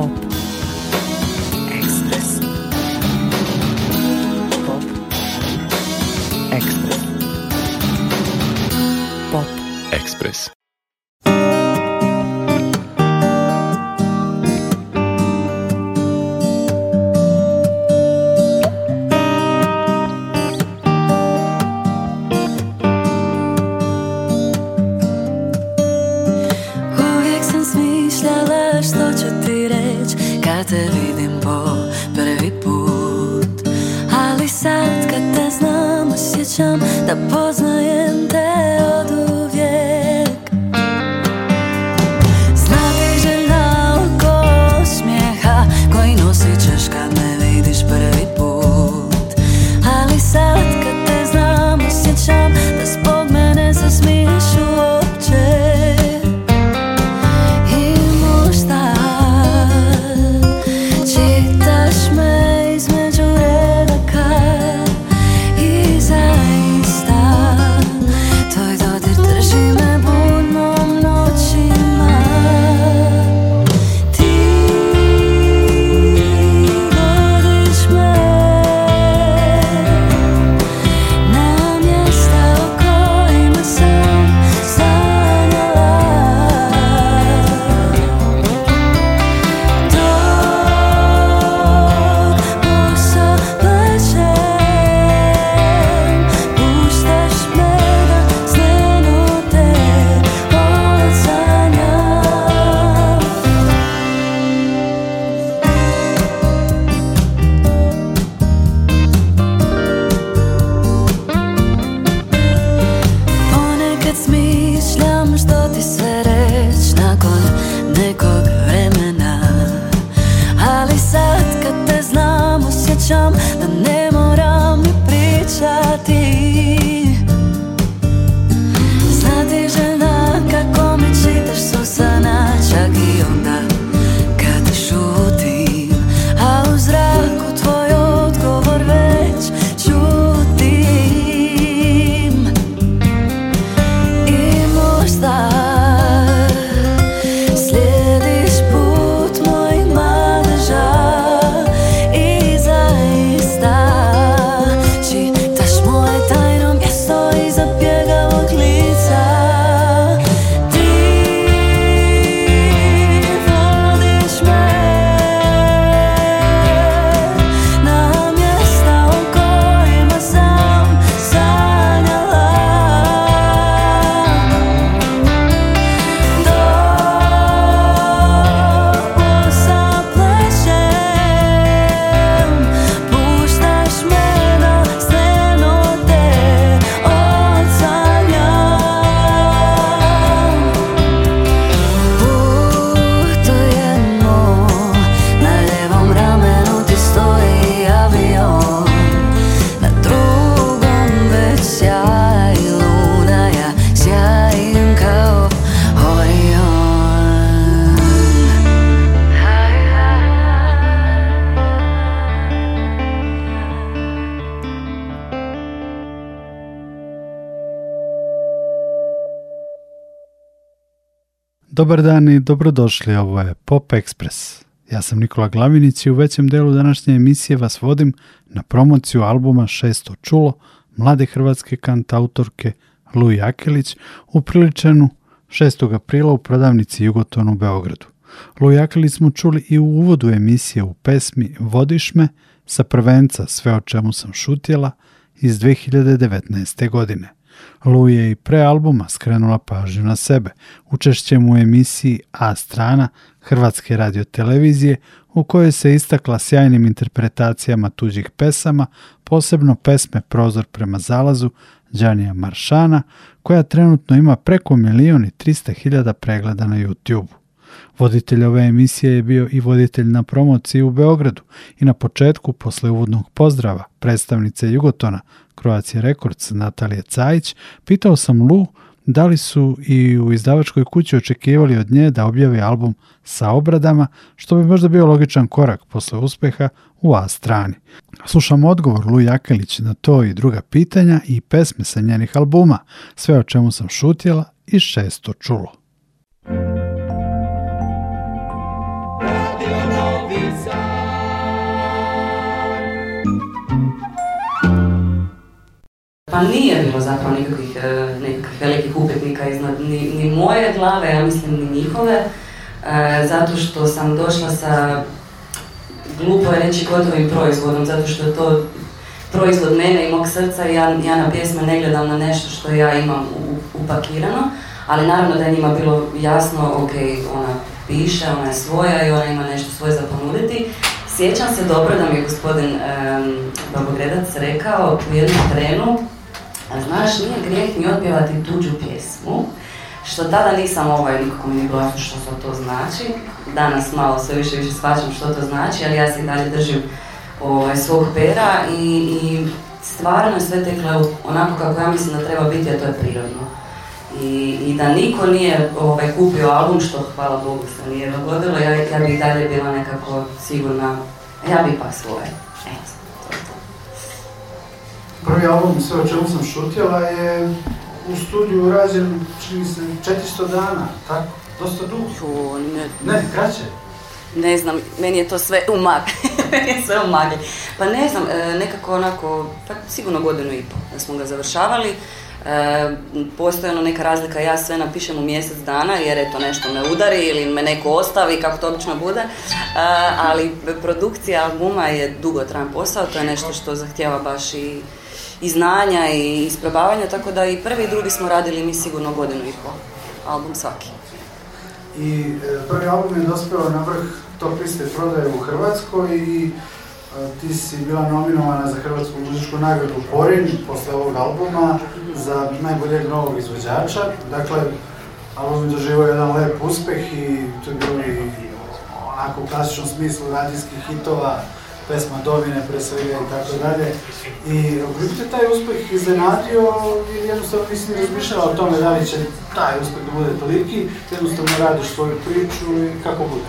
Pop. Dobar dan i dobrodošli, ovo je Pop Express. Ja sam Nikola Glavinić i u većem delu današnje emisije vas vodim na promociju albuma Šesto čulo mlade hrvatske kantautorke luj Akelić upriličenu 6. aprila u prodavnici Jugoton u Beogradu. Luj Akelić smo čuli i u uvodu emisije u pesmi Vodiš me sa prvenca Sve o čemu sam šutjela iz 2019. godine. Lou je i pre albuma skrenula pažnju na sebe, učešćem u emisiji A strana Hrvatske radiotelevizije u kojoj se istakla sjajnim interpretacijama tuđih pesama, posebno pesme Prozor prema zalazu Đanija Maršana, koja trenutno ima preko milijoni i 300 hiljada pregleda na YouTube. Voditelj ove emisije je bio i voditelj na promociji u Beogradu i na početku, posle uvodnog pozdrava, predstavnice Jugotona, Croatia Rekords Natalije Cajić, pitao sam Lu da li su i u izdavačkoj kući očekivali od nje da objavi album sa obradama, što bi možda bio logičan korak posle uspeha u A strani. Slušamo odgovor Lu Jakelić na to i druga pitanja i pesme sa njenih albuma, sve o čemu sam šutjela i šesto čulo. Pa nije bilo zapravo nikakvih, e, nekakvih velikih upetnika iznad ni, moje glave, ja mislim ni njihove, e, zato što sam došla sa glupo je reći gotovim proizvodom, zato što je to proizvod mene i mog srca i ja, ja na pjesme ne gledam na nešto što ja imam upakirano, ali naravno da je njima bilo jasno, ok, ona piše, ona je svoja i ona ima nešto svoje za ponuditi sjećam se dobro da mi je gospodin um, rekao u jednom trenu, znaš, nije grijeh ni odpjevati tuđu pjesmu, što tada nisam ovaj, nikako mi bilo što to znači. Danas malo sve više više shvaćam što to znači, ali ja se i dalje držim ovaj, svog pera i, i stvarno je sve tekle onako kako ja mislim da treba biti, a to je prirodno i, da niko nije ovaj, kupio album, što hvala Bogu se nije dogodilo, ja, ja bi dalje bila nekako sigurna, ja bi pa svoje. Prvi album, sve o čemu sam šutjela, je u studiju urađen čini se, 400 dana, tako? Dosta dugo. Ne, ne, kraće. Ne znam, meni je to sve u sve u Pa ne znam, e, nekako onako, pa sigurno godinu i pol da smo ga završavali. Postoji ono neka razlika, ja sve napišem u mjesec dana jer je to nešto me udari ili me neko ostavi kako to obično bude, ali produkcija albuma je trajan posao, to je nešto što zahtjeva baš i i znanja i isprobavanja, tako da i prvi i drugi smo radili mi sigurno godinu i pol. Album svaki. I e, prvi album je dospio na vrh top prodaje u Hrvatskoj i E, ti si bila nominovana za Hrvatsku muzičku nagradu Korin posle ovog albuma za najboljeg novog izvođača. Dakle, album je doživio jedan lep uspeh i to je bilo i onako u klasičnom smislu radijskih hitova, pesma Domine pre i tako dalje. I ti je taj uspeh iznenadio i jednostavno nisi ni razmišljala o tome da li će taj uspeh da bude toliki, jednostavno radiš svoju priču i kako bude?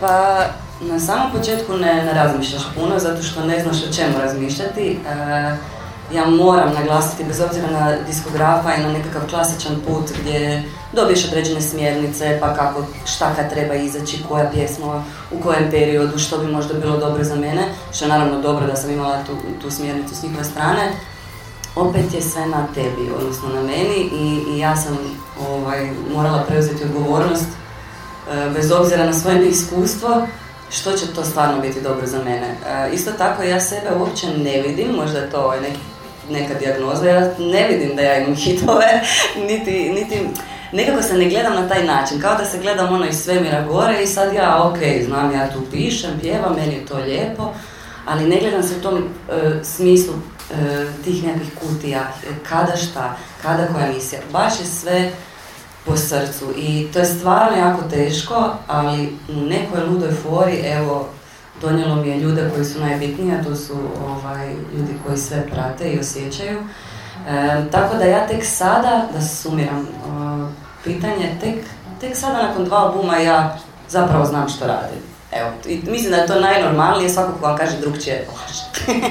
Pa, na samom početku ne, razmišljaš puno zato što ne znaš o čemu razmišljati. E, ja moram naglasiti, bez obzira na diskografa i na nekakav klasičan put gdje dobiješ određene smjernice, pa kako, šta kad treba izaći, koja pjesma, u kojem periodu, što bi možda bilo dobro za mene, što je naravno dobro da sam imala tu, tu smjernicu s njihove strane, opet je sve na tebi, odnosno na meni i, ja sam ovaj, morala preuzeti odgovornost e, bez obzira na svoje iskustvo što će to stvarno biti dobro za mene. E, isto tako ja sebe uopće ne vidim, možda je to ovaj, neka dijagnoza, ja ne vidim da ja imam hitove, niti, niti, nekako se ne gledam na taj način, kao da se gledam ono iz svemira gore i sad ja, ok, znam, ja tu pišem, pjevam, meni je to lijepo, ali ne gledam se u tom e, smislu e, tih nekih kutija, kada šta, kada koja misija, baš je sve po srcu i to je stvarno jako teško, ali u nekoj ludoj fori, evo, donijelo mi je ljude koji su najbitnija a to su ovaj, ljudi koji sve prate i osjećaju. E, tako da ja tek sada, da sumiram e, pitanje, tek, tek sada nakon dva albuma ja zapravo znam što radim. Evo, i mislim da je to najnormalnije, svako ko vam kaže drugčije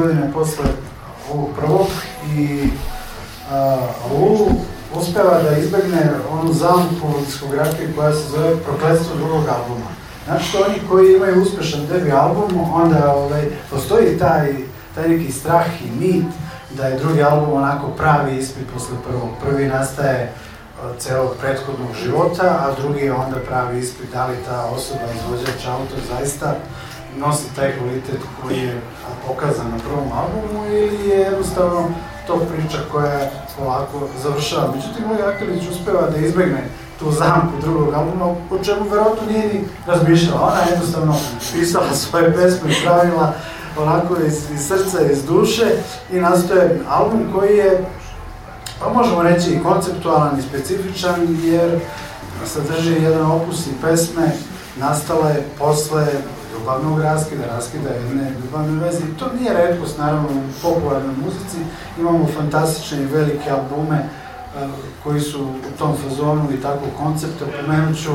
godine posle ovog prvog i Lulu uspeva da izbegne onu zamku diskografije koja se zove Prokletstvo drugog albuma. Znači oni koji imaju uspješan debi album, onda ovaj, postoji taj, taj neki strah i mit da je drugi album onako pravi ispit posle prvog. Prvi nastaje celog prethodnog života, a drugi je onda pravi ispit da li ta osoba, izvođač, autor, zaista nosi taj kvalitet koji je pokazan na prvom albumu ili je jednostavno to priča koja je polako završava. Međutim, moj ovaj Jakelić uspeva da izbjegne tu zamku drugog albuma, o čemu verovatno nije ni razmišljala. Ona je jednostavno pisala svoje pesme i pravila onako iz, iz srca, iz duše i nastoje album koji je, pa možemo reći, i konceptualan i specifičan jer sadrži jedan opus i pesme je posle glavnog raskida, raskida jedne ljubavne veze. to nije redkost, naravno, u popularnoj muzici. Imamo fantastične i velike albume e, koji su u tom fazonu i tako konceptu. Pomenut ću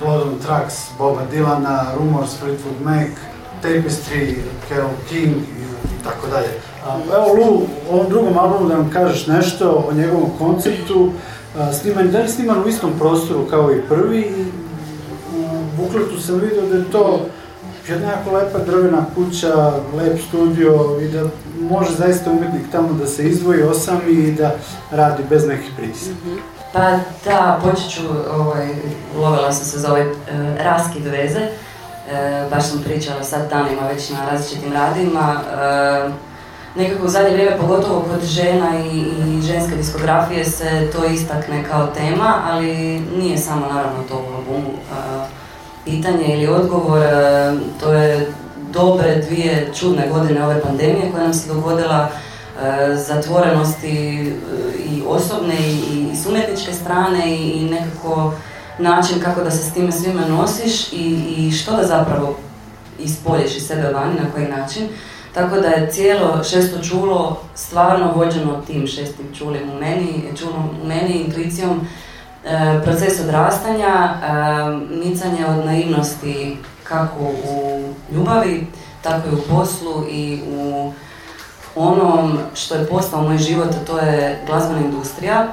Blood on Tracks Boba Dilana, Rumors Fleetwood Mac, Tapestry, Carol King i tako dalje. Evo Lu, u ovom drugom albumu da nam kažeš nešto o njegovom konceptu. E, sniman, da li sniman u istom prostoru kao i prvi? U bukletu sam vidio da je to jedna jako lepa drvena kuća, lep studio i da može zaista umetnik tamo da se izdvoji osam i da radi bez nekih pritisaka. Mhm. Pa da, počet ću, ovaj, lovila sam se za ovaj e, raskid veze, e, baš sam pričala sad danima već na različitim radima, e, nekako u zadnje vrijeme, pogotovo kod žena i, ženske diskografije se to istakne kao tema, ali nije samo naravno to u albumu. E, pitanje ili odgovor, e, to je dobre dvije čudne godine ove pandemije koja nam se dogodila, e, zatvorenosti e, i osobne i s strane i nekako način kako da se s time svima nosiš i, i što da zapravo ispolješ iz sebe vani, na koji način. Tako da je cijelo šesto čulo stvarno vođeno tim šestim čulim u meni, čulom u meni, intuicijom E, proces odrastanja, e, micanje od naivnosti kako u ljubavi, tako i u poslu i u onom što je postao moj život, a to je glazbena industrija,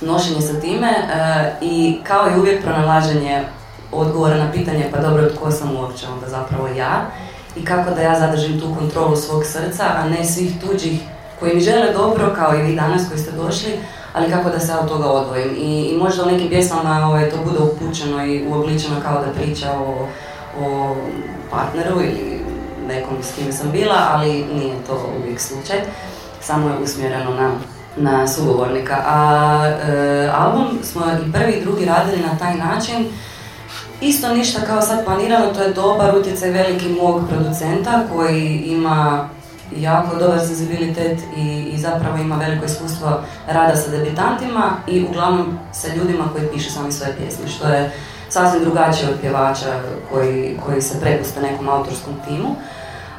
nošenje sa time e, i kao i uvijek pronalaženje odgovora na pitanje pa dobro tko sam uopće onda zapravo ja i kako da ja zadržim tu kontrolu svog srca, a ne svih tuđih koji mi žele dobro, kao i vi danas koji ste došli, ali kako da se od toga odvojim. I, i možda u nekim pjesmama ovaj, to bude upućeno i uobličeno kao da priča o, o partneru ili nekom s kim sam bila, ali nije to uvijek slučaj. Samo je usmjereno na, na sugovornika. A e, album smo i prvi i drugi radili na taj način. Isto ništa kao sad planirano, to je dobar utjecaj veliki mog producenta koji ima jako dobar senzibilitet i, i zapravo ima veliko iskustvo rada sa debitantima i uglavnom sa ljudima koji piše sami svoje pjesme, što je sasvim drugačije od pjevača koji, koji se prepusta nekom autorskom timu.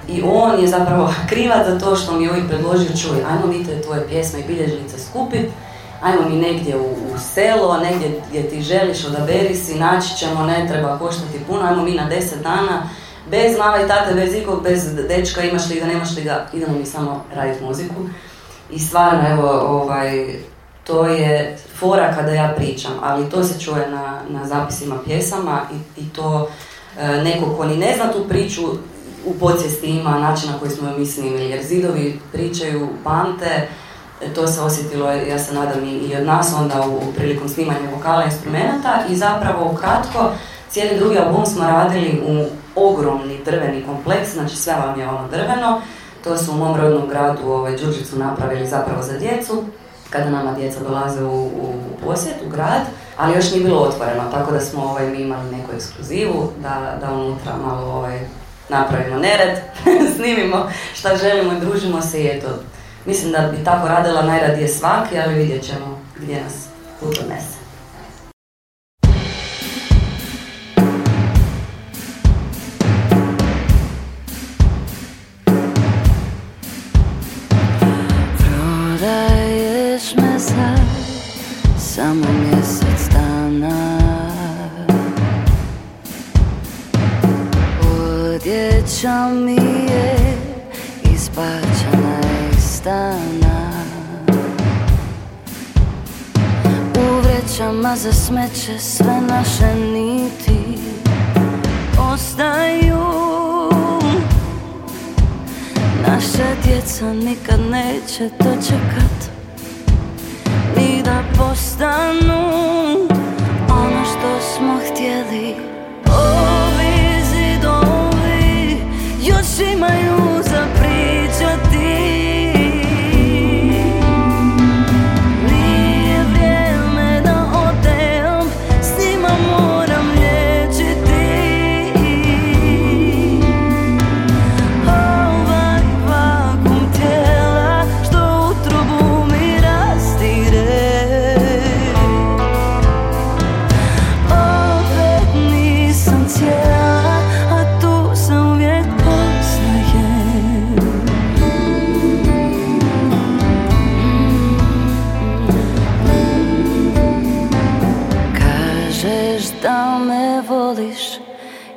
I on je zapravo kriva za to što mi je uvijek predložio, čuj, ajmo mi te tvoje pjesme i bilježnice skupit, ajmo mi negdje u, u, selo, negdje gdje ti želiš, odaberi si, naći ćemo, ne treba koštati puno, ajmo mi na deset dana, bez mama i tate, bez ikog, bez dečka, imaš li ga, nemaš li ga, idemo mi samo raditi muziku. I stvarno, evo, ovaj, to je fora kada ja pričam, ali to se čuje na, na zapisima pjesama i, i to e, neko ko ni ne zna tu priču, u podsvijesti ima način na koji smo mi snimili, jer zidovi pričaju, bante, to se osjetilo, ja se nadam, i, od nas onda u, prilikom snimanja vokala instrumenta i zapravo kratko Cijeli drugi album smo radili u ogromni drveni kompleks, znači sve vam je ono drveno. To su u mom rodnom gradu ovaj, Đurđicu napravili zapravo za djecu, kada nama djeca dolaze u, u, posjet, u grad, ali još nije bilo otvoreno, tako da smo ovaj, mi imali neku ekskluzivu, da, da unutra malo ovaj, napravimo nered, snimimo šta želimo i družimo se i eto. Mislim da bi tako radila najradije svaki, ali vidjet ćemo gdje nas put odnese. Zasmeće za smeće sve naše niti Ostaju Naše djeca nikad neće dočekat Ni da postanu Ono što smo htjeli Ovi zidovi još imaju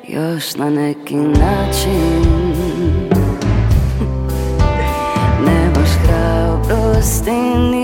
još na neki način Nemaš hrabrosti ni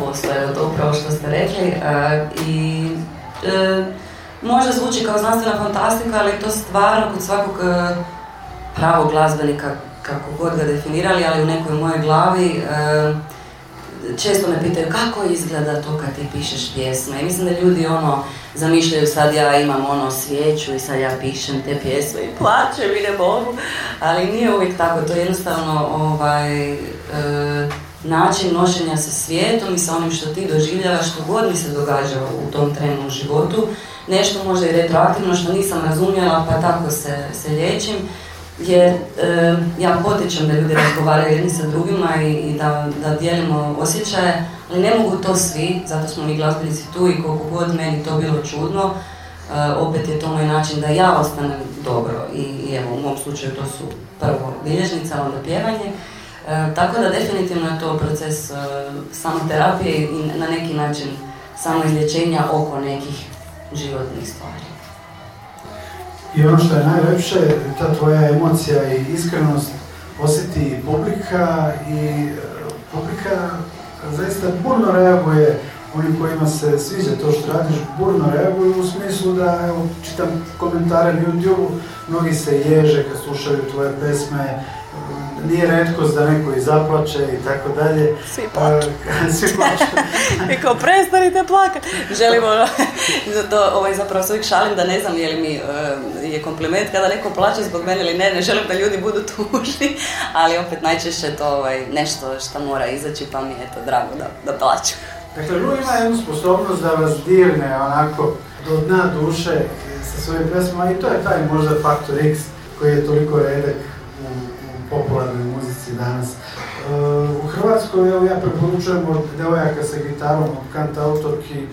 postoje, to upravo što ste rekli. E, I e, može zvuči kao znanstvena fantastika, ali to stvarno kod svakog e, pravog glazbenika, kako god ga definirali, ali u nekoj mojoj glavi, često me pitaju kako izgleda to kad ti pišeš pjesme. I mislim da ljudi ono zamišljaju sad ja imam ono svijeću i sad ja pišem te pjesme i plaćem i ne mogu. Ali nije uvijek tako, to je jednostavno ovaj, način nošenja sa svijetom i sa onim što ti doživljavaš, što god mi se događa u tom trenu životu, nešto možda i retroaktivno što nisam razumjela pa tako se, se liječim, jer ja potičem da ljudi razgovaraju jedni sa drugima i, da, da dijelimo osjećaje, ali ne mogu to svi, zato smo mi glasbenici tu i koliko god meni to bilo čudno, eh, opet je to moj način da ja ostanem dobro i, i evo u mom slučaju to su prvo bilježnica, onda pjevanje, E, tako da definitivno je to proces e, samoterapije i na neki način izlječenja oko nekih životnih stvari. I ono što je najlepše, ta tvoja emocija i iskrenost osjeti publika i e, publika zaista burno reaguje oni kojima se sviđa to što radiš, burno reaguju u smislu da evo, čitam komentare na mnogi se ježe kad slušaju tvoje pesme, nije redkost da neko i zaplače i tako dalje. Svi plaču. Svi plaču. I kao prestanite plakati. Želimo, ono, to, ovaj, zapravo se uvijek šalim da ne znam je li mi e, je kompliment kada neko plače zbog mene ili ne, ne želim da ljudi budu tužni, ali opet najčešće to ovaj, nešto što mora izaći pa mi je to drago da, da plaću. Dakle, Lu ima jednu sposobnost da vas dirne onako do dna duše sa svojim pesmama i to je taj možda faktor X koji je toliko redak popularnoj muzici danas. E, u Hrvatskoj, evo ja preporučujem od devojaka sa gitarom, od kanta autorki,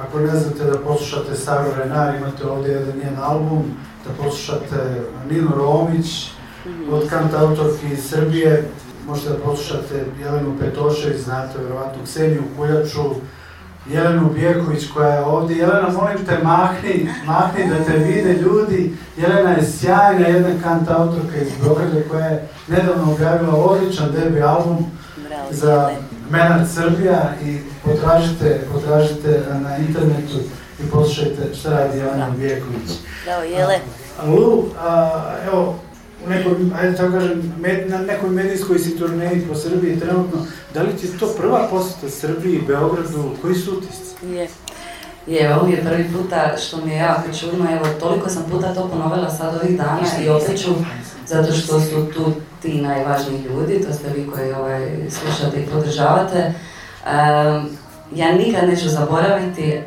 ako ne znate da poslušate Saru Renar, imate ovdje jedan njen album, da poslušate Nino Romić, od kanta autorki iz Srbije, možete da poslušate Jelenu Petošević, znate vjerovatno Kseniju Kuljaču, Jelenu Bijeković koja je ovdje. Jelena, molim te, mahni, mahni da te vide ljudi. Jelena je sjajna, jedna kanta autorka iz Beograda koja je nedavno objavila odličan debi album za Mena Srbija i potražite, potražite na internetu i poslušajte šta radi Jelena Bijeković. Bravo, Jele. Lu, evo, u nekoj, na nekoj medijskoj si turneji po Srbiji trenutno, da li će to prva posjeta Srbiji i Beogradu, koji su utisci? Je. Je, ovo je prvi puta što mi je jako čudno, evo toliko sam puta to ponovila sad ovih dana i ću, zato što su tu ti najvažniji ljudi, to ste vi koji ovaj, slušate i podržavate. ja nikad neću zaboraviti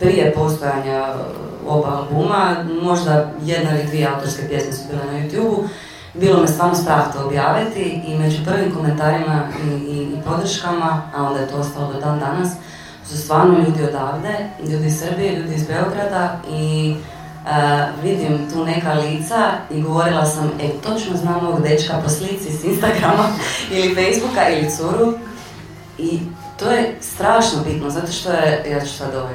prije postojanja uh, oba albuma, možda jedna ili dvije autorske pjesme su bile na YouTube-u, bilo me stvarno strah to objaviti i među prvim komentarima i, i, podrškama, a onda je to ostalo do dan danas, su stvarno ljudi odavde, ljudi iz Srbije, ljudi iz Beograda i uh, vidim tu neka lica i govorila sam, e, točno znam ovog dečka po slici s Instagrama ili Facebooka ili curu i to je strašno bitno, zato što je, ja ću sad ovaj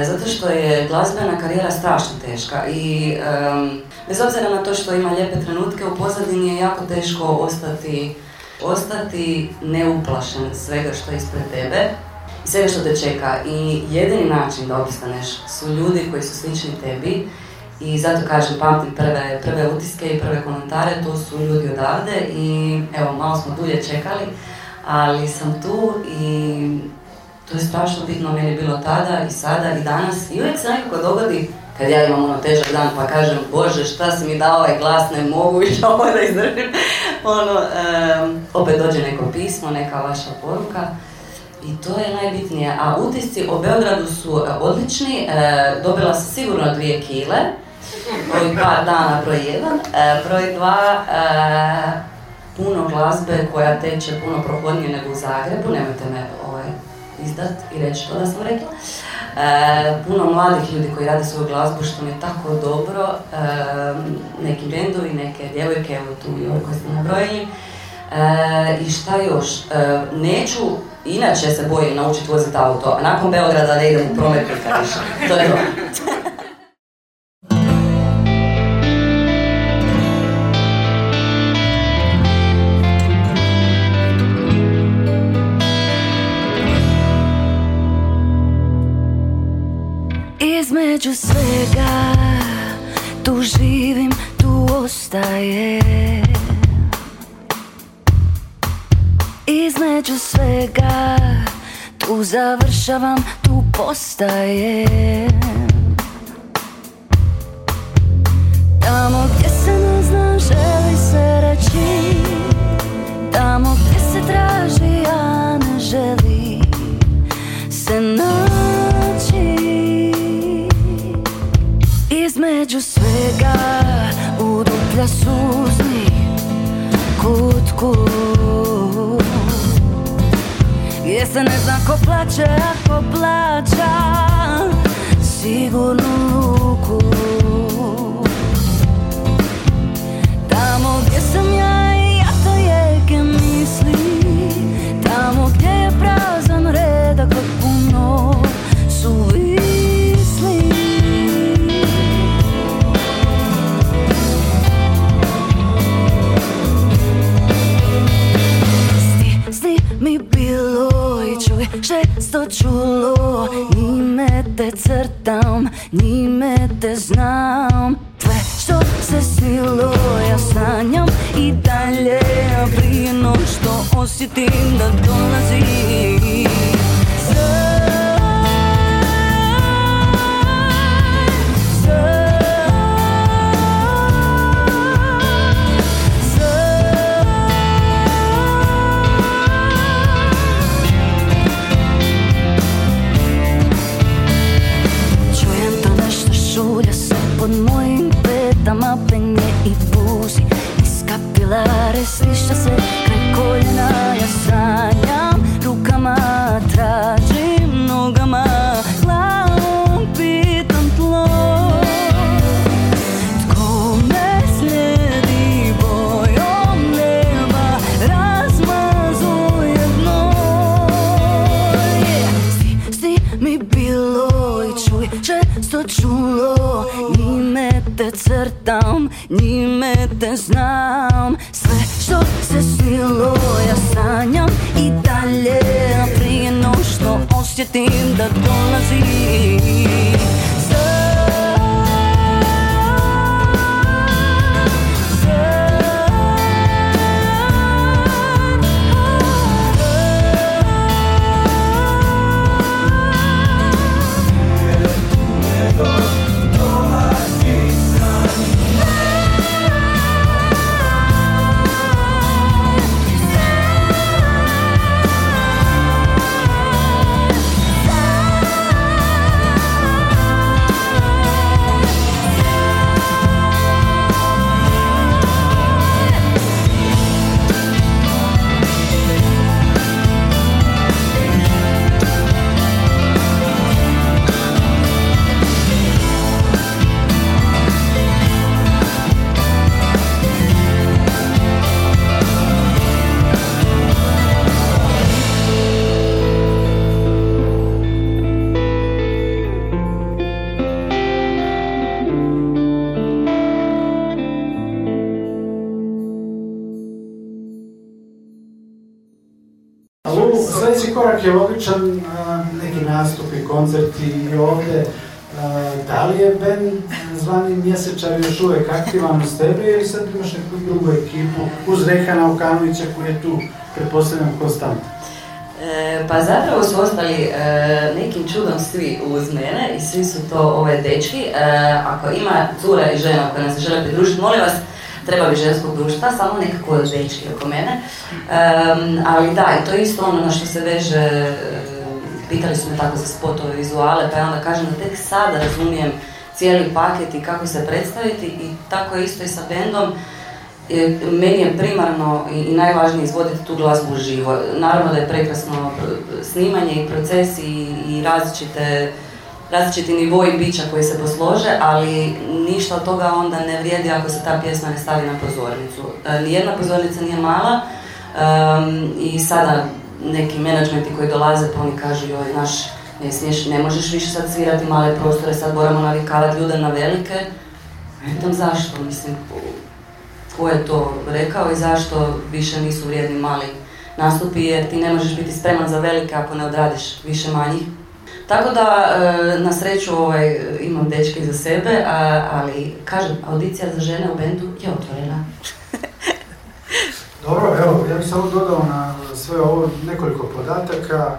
e, zato što je glazbena karijera strašno teška i bez obzira na to što ima lijepe trenutke, u pozadini je jako teško ostati, ostati neuplašen svega što je ispred tebe i svega što te čeka. I jedini način da opstaneš su ljudi koji su slični tebi i zato kažem, pamtim prve, prve utiske i prve komentare, to su ljudi odavde i evo, malo smo dulje čekali, ali sam tu i to je strašno bitno meni bilo tada i sada i danas i uvijek se nekako dogodi kad ja imam ono težak dan pa kažem Bože šta si mi dao ovaj glas, ne mogu i ovo da izdržim, ono, um, opet dođe neko pismo, neka vaša poruka i to je najbitnije. A utisci o Beogradu su e, odlični, e, dobila sam sigurno dvije kile, broj dva dana, broj jedan, e, broj dva, e, puno glazbe koja teče puno prohodnije nego u Zagrebu, nemojte me ovaj, izdat i reći što da sam rekla. E, puno mladih ljudi koji rade svoju glazbu što mi je tako dobro, e, neki bendovi, neke djevojke, evo tu i ovo koje e, I šta još, neću, inače se bojim naučiti voziti auto, a nakon Beograda ne idem u promet više, to je dobro. između svega Tu živim, tu ostaje Između svega Tu završavam, tu postaje Tamo gdje se ne znam, želi se reći Ako plače, ako plaća Sigurno često čulo Njime te crtam, njime te znam Tve što se snilo ja sanjam I dalje noć, što osjetim da dolazim Krila, reslišća se kraj koljena, ja sanjam znam, njime te znam Sve što se snilo ja sanjam i dalje Prije no što osjetim da dolazi sličan neki nastupi, i i ovdje. Da li je Ben zvani mjesečar još uvijek aktivan uz tebe ili sad imaš neku drugu ekipu uz Rehana Okanovića koji je tu, pretpostavljam, konstant? E, pa zapravo su ostali e, nekim čudom svi uz mene i svi su to ove dečki. E, ako ima cura i žena koja nas žele pridružiti, molim vas, treba bi ženskog društva, samo nekako dečki oko mene. Um, ali da, to je isto ono na što se veže, pitali su me tako za spotove, vizuale, pa ja onda kažem da tek sada razumijem cijeli paket i kako se predstaviti i tako je isto i sa bendom. Meni je primarno i najvažnije izvoditi tu glazbu živo. Naravno da je prekrasno eh, snimanje i procesi i različite različiti nivoji bića koji se poslože, ali ništa od toga onda ne vrijedi ako se ta pjesma ne stavi na pozornicu. E, nijedna pozornica nije mala i sada neki menadžmenti koji dolaze pa oni kažu joj naš ne ne možeš više sad svirati male prostore, sad moramo navikavati ljude na velike. E, pitam zašto, mislim, ko je to rekao i zašto više nisu vrijedni mali nastupi jer ti ne možeš biti spreman za velike ako ne odradiš više manjih tako da, e, na sreću, ovaj, imam dečke za sebe, ali, kažem, audicija za žene u bendu je otvorena. Dobro, evo, ja bih samo dodao na sve ovo nekoliko podataka.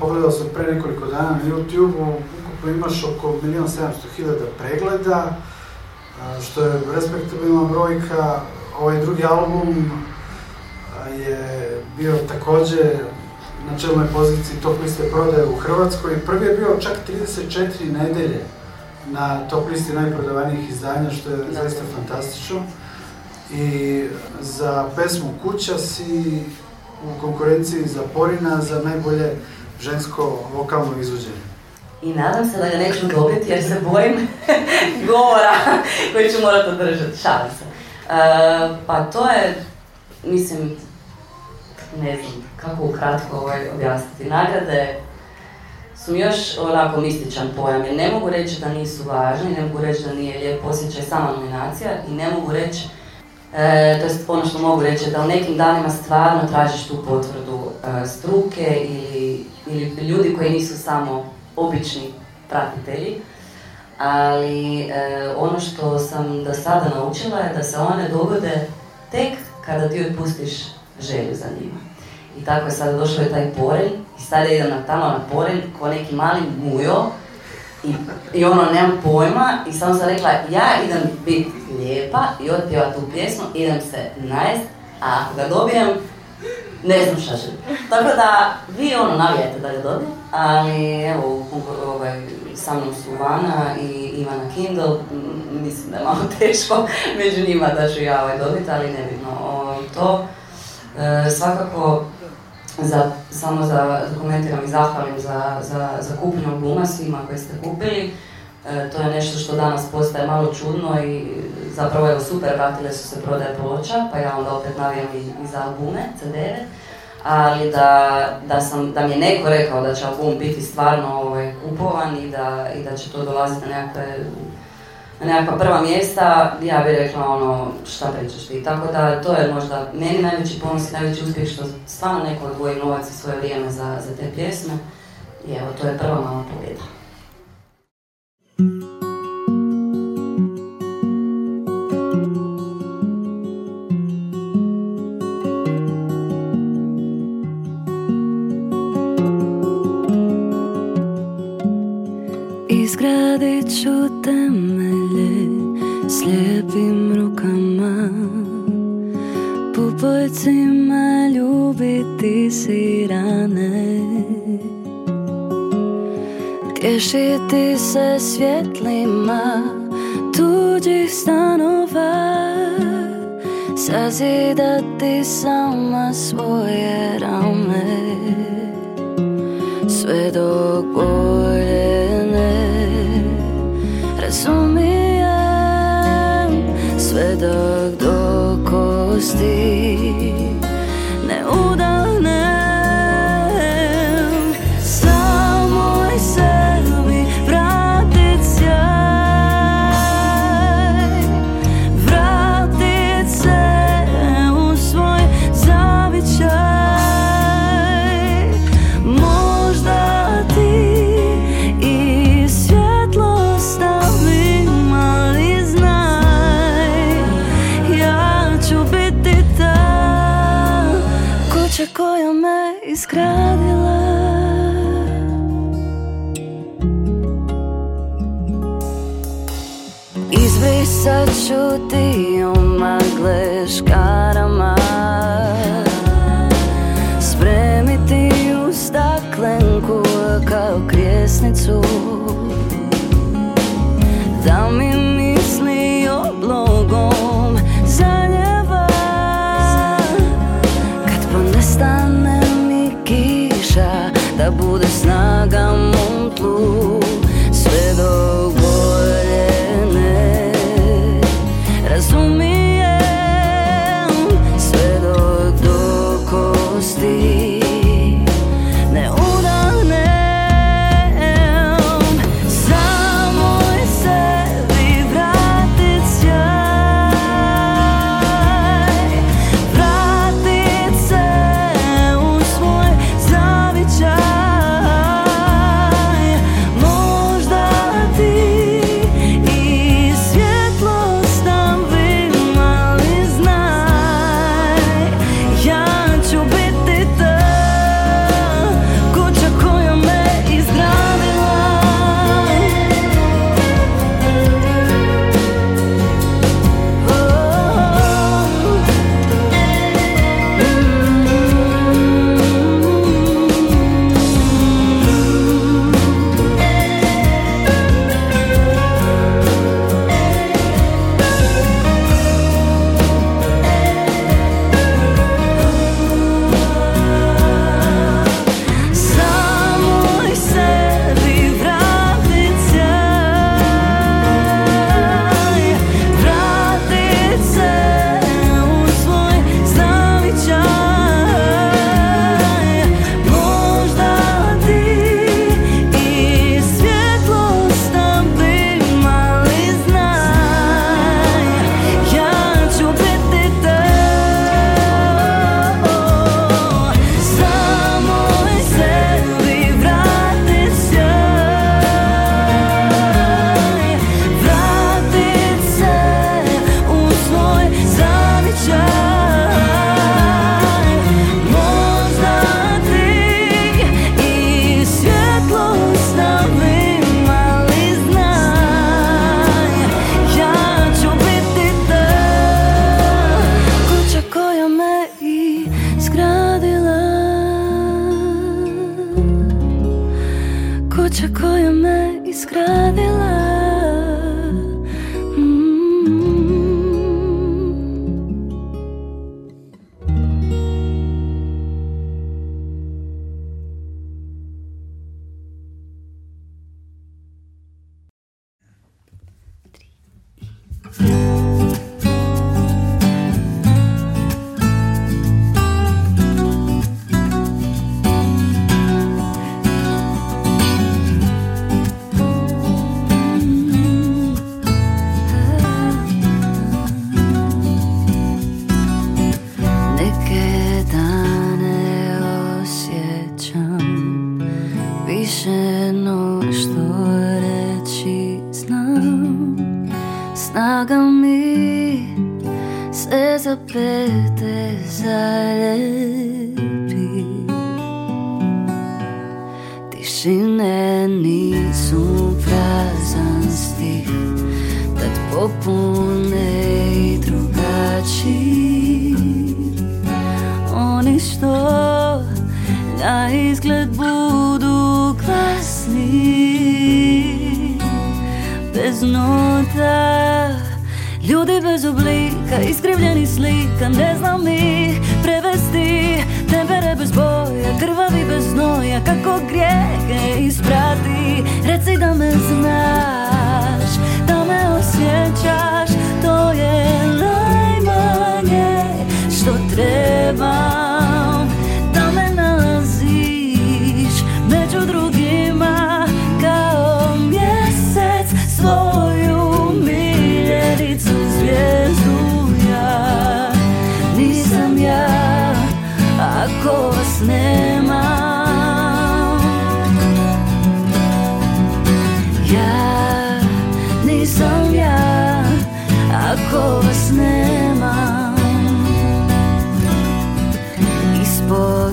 Pogledao sam pre nekoliko dana na YouTube-u, ukupno imaš oko 1.700.000 pregleda, e, što je respektabilna brojka. Ovaj drugi album e, je bio također na čelnoj poziciji top liste prodaje u Hrvatskoj. Prvi je bio čak 34 nedelje na top listi najprodavanijih izdanja, što je zaista fantastično. I za pesmu Kuća si u konkurenciji za Porina za najbolje žensko vokalno izvođenje. I nadam se da ga neću dobiti jer se bojim govora koji ću morati održati, šalim se. E, pa to je, mislim, ne znam kako ukratko ovaj objasniti. Nagrade su mi još onako mističan pojam jer ne mogu reći da nisu važni, ne mogu reći da nije lijep osjećaj sama nominacija i ne mogu reći E, to je ono što mogu reći, da u nekim danima stvarno tražiš tu potvrdu e, struke ili, ili ljudi koji nisu samo obični pratitelji. Ali e, ono što sam do sada naučila je da se one dogode tek kada ti otpustiš želju za njima. I tako je sada došao i taj porelj i sada idem na tamo na porelj ko neki mali mujo i, i ono nemam pojma i samo sam rekla ja idem biti lijepa i otpjeva tu pjesmu, idem se najest, a ako ga dobijem ne znam šta će. Tako da vi ono navijajte da ga dobijem, ali evo ovaj, sa mnom su Vana i Ivana Kindle, mislim da je malo teško među njima da ću ja ovaj dobiti, ali nebitno o, to. E, svakako za, samo za, dokumentiram i zahvalim za, za, za kupnju albuma svima koji ste kupili. E, to je nešto što danas postaje malo čudno i zapravo je super, vratile su se prodaje ploča, pa ja onda opet navijam i, za albume, cd Ali da, da, sam, da mi je neko rekao da će album biti stvarno ovaj, kupovan i da, i da će to dolaziti na nekakve na nekakva prva mjesta, ja bih rekla ono, šta pričaš ti. Tako da to je možda meni najveći ponos i najveći uspjeh što stvarno neko odvoji novac i svoje vrijeme za, za te pjesme. I evo, to je prva mala pobjeda. Izgradit ću te slijepim rukama pupojcima ljubiti si rane Tješiti se svjetlima tuđih stanova Sazidati sama svoje rame Sve dok izgradila Izbrisat ću ti omagle škarama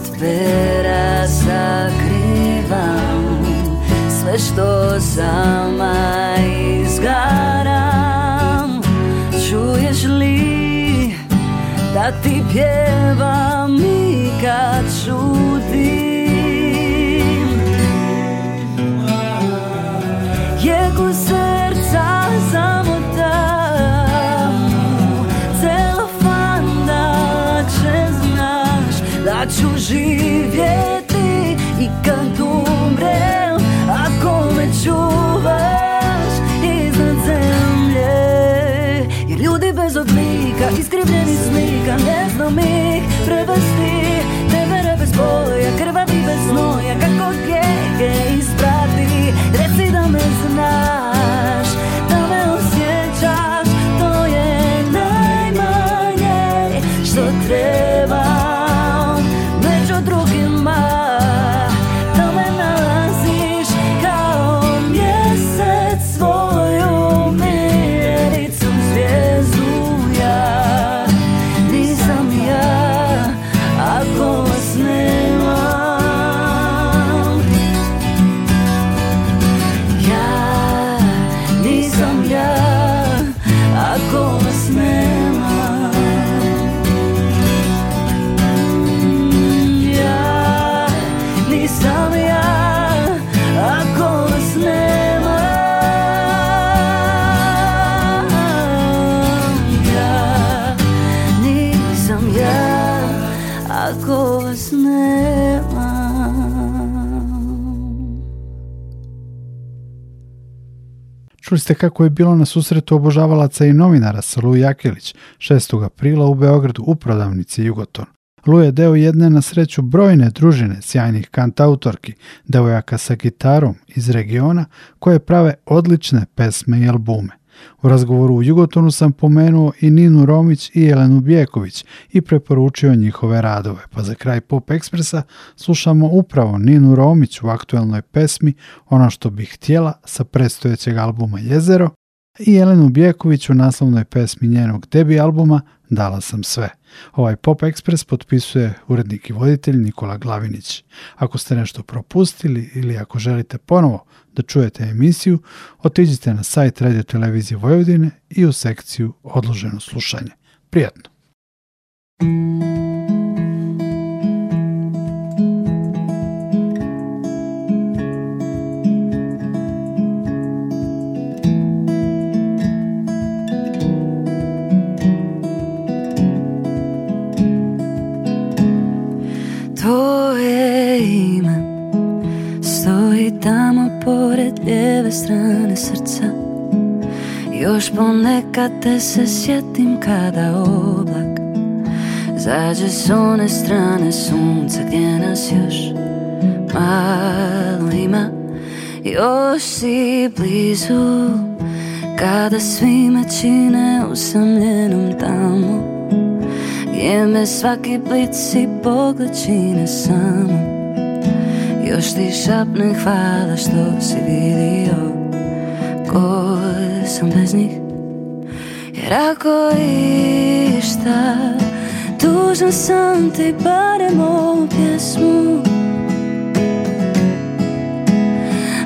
od pera zakrivam sve što sama izgaram Čuješ li da ti pjevam i kad živjeti i kad umrem ako me čuvaš iznad zemlje Jer ljudi bez oblika iskrivljeni slika ne znam ih prevesti tebe rebe boja krvavi Čuli ste kako je bilo na susretu obožavalaca i novinara sa Lu Jakilić 6. aprila u Beogradu u prodavnici Jugoton. Lu je deo jedne na sreću brojne družine sjajnih kantautorki, devojaka sa gitarom iz regiona koje prave odlične pesme i albume. U razgovoru u Jugotonu sam pomenuo i Ninu Romić i Jelenu Bjeković i preporučio njihove radove, pa za kraj Pop Ekspresa slušamo upravo Ninu Romić u aktuelnoj pesmi Ono što bih htjela sa predstojećeg albuma Jezero i Jelenu Bjeković u naslovnoj pesmi njenog debi albuma Dala sam sve. Ovaj Pop Ekspres potpisuje urednik i voditelj Nikola Glavinić. Ako ste nešto propustili ili ako želite ponovo da čujete emisiju, otiđite na sajt Radio Televizije Vojvodine i u sekciju Odloženo slušanje. Prijatno! strane srca Još ponekad te se sjetim kada oblak Zađe s one strane sunca gdje nas još malo ima Još si blizu kada svi me čine usamljenom tamo Gdje me svaki plici pogled čine samom još ti šapnem hvala što si vidio Ko sam bez njih Jer ako išta Dužan sam ti barem ovu pjesmu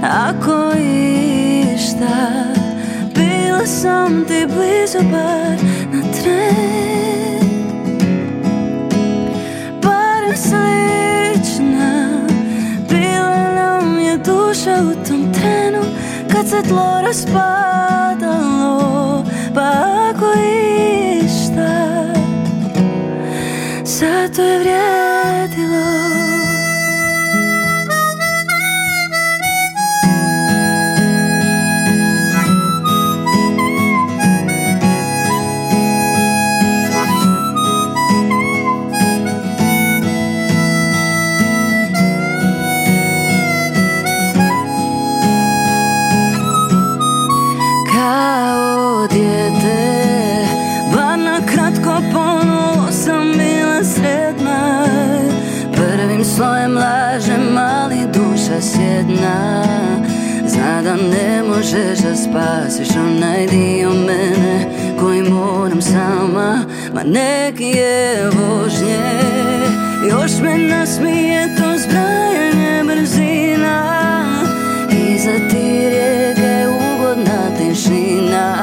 Ako išta Bila sam ti blizu bar na tren Barem slijed duša u tom trenu Kad se tlo raspadalo Pa ako išta Sad to je vrijedilo nek je vožnje Još me nasmije to zbrajanje brzina I za ti rijeke ugodna tišina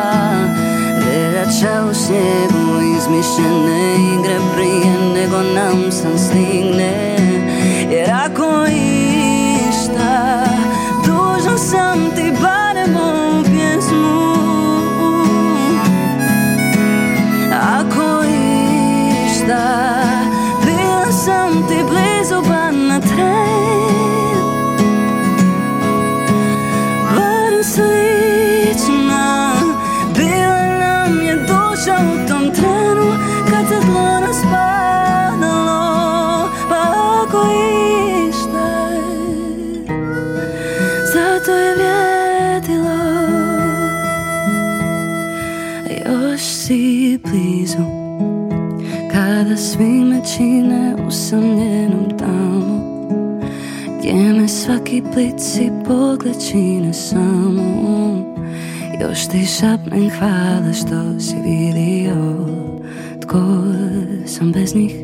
Verača u snijegu izmišljene igre Prije nego nam sam stigne plici pogled čine samo Još ti šapnem hvala što si vidio Tko sam bez njih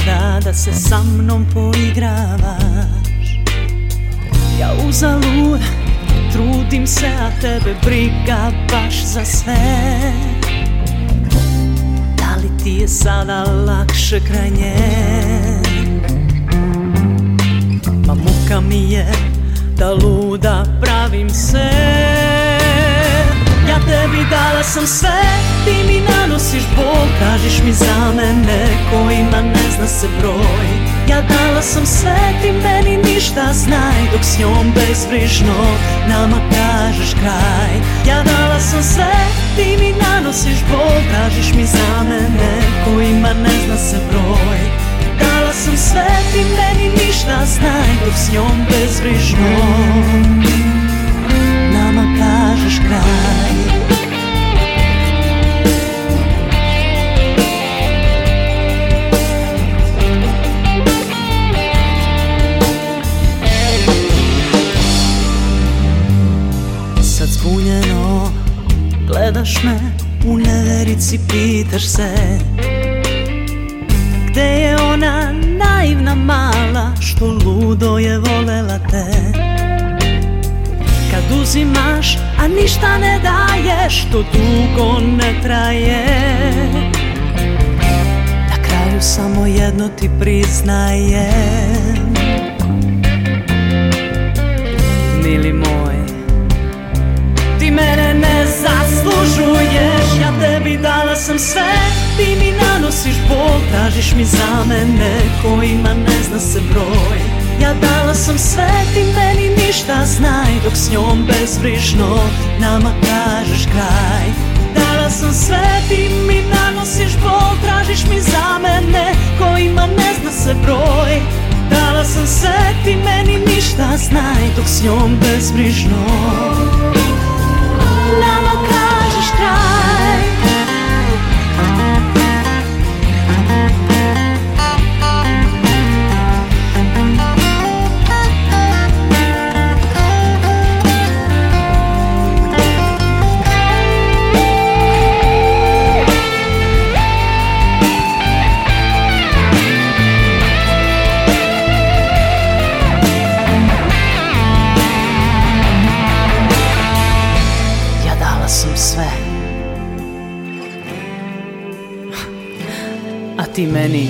izgleda da se sa mnom poigravaš Ja uzalud trudim se, a tebe briga baš za sve Da li ti je sada lakše kraj nje? Ma muka mi je da luda pravim se tebi dala sam sve Ti mi nanosiš bol Kažiš mi za mene, kojima ne zna se broj Ja dala sam sve, ti meni ništa znaj Dok s njom bezbrižno nama kažeš kraj Ja dala sam sve, ti mi nanosiš bol Tražiš mi za mene, kojima ne zna se broj Dala sam sve, ti meni ništa znaj Dok s njom bezbrižno nama kažeš kažeš kraj Sad zbunjeno gledaš me u neverici pitaš se Gde je ona naivna mala što ludo je volela te oduzimaš, a ništa ne daješ, što dugo ne traje. Na kraju samo jedno ti priznajem. Mili moj, ti mene ne zaslužuješ, ja tebi dala sam sve, ti mi nanosiš bol, tražiš mi za mene kojima ne zna se broj. Ja dala sam sve, ti meni ništa znaj Dok s njom bezbrižno nama kažeš kraj Dala sam sve, ti mi nanosiš bol Tražiš mi za mene, kojima ne zna se broj Dala sam sve, ti meni ništa znaj Dok s njom bezbrižno ti meni?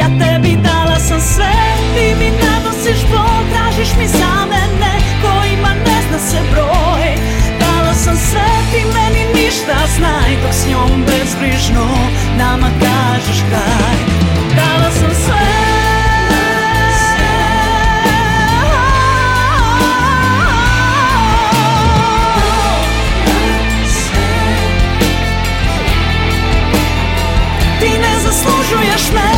Ja tebi dala sam sve, ti mi ne nosiš bol, tražiš mi za mene, kojima ne zna se broj. Dala sam sve, ti meni ništa znaj, dok s njom bezbrižno nama kažeš kaj Dala mir schmeckt.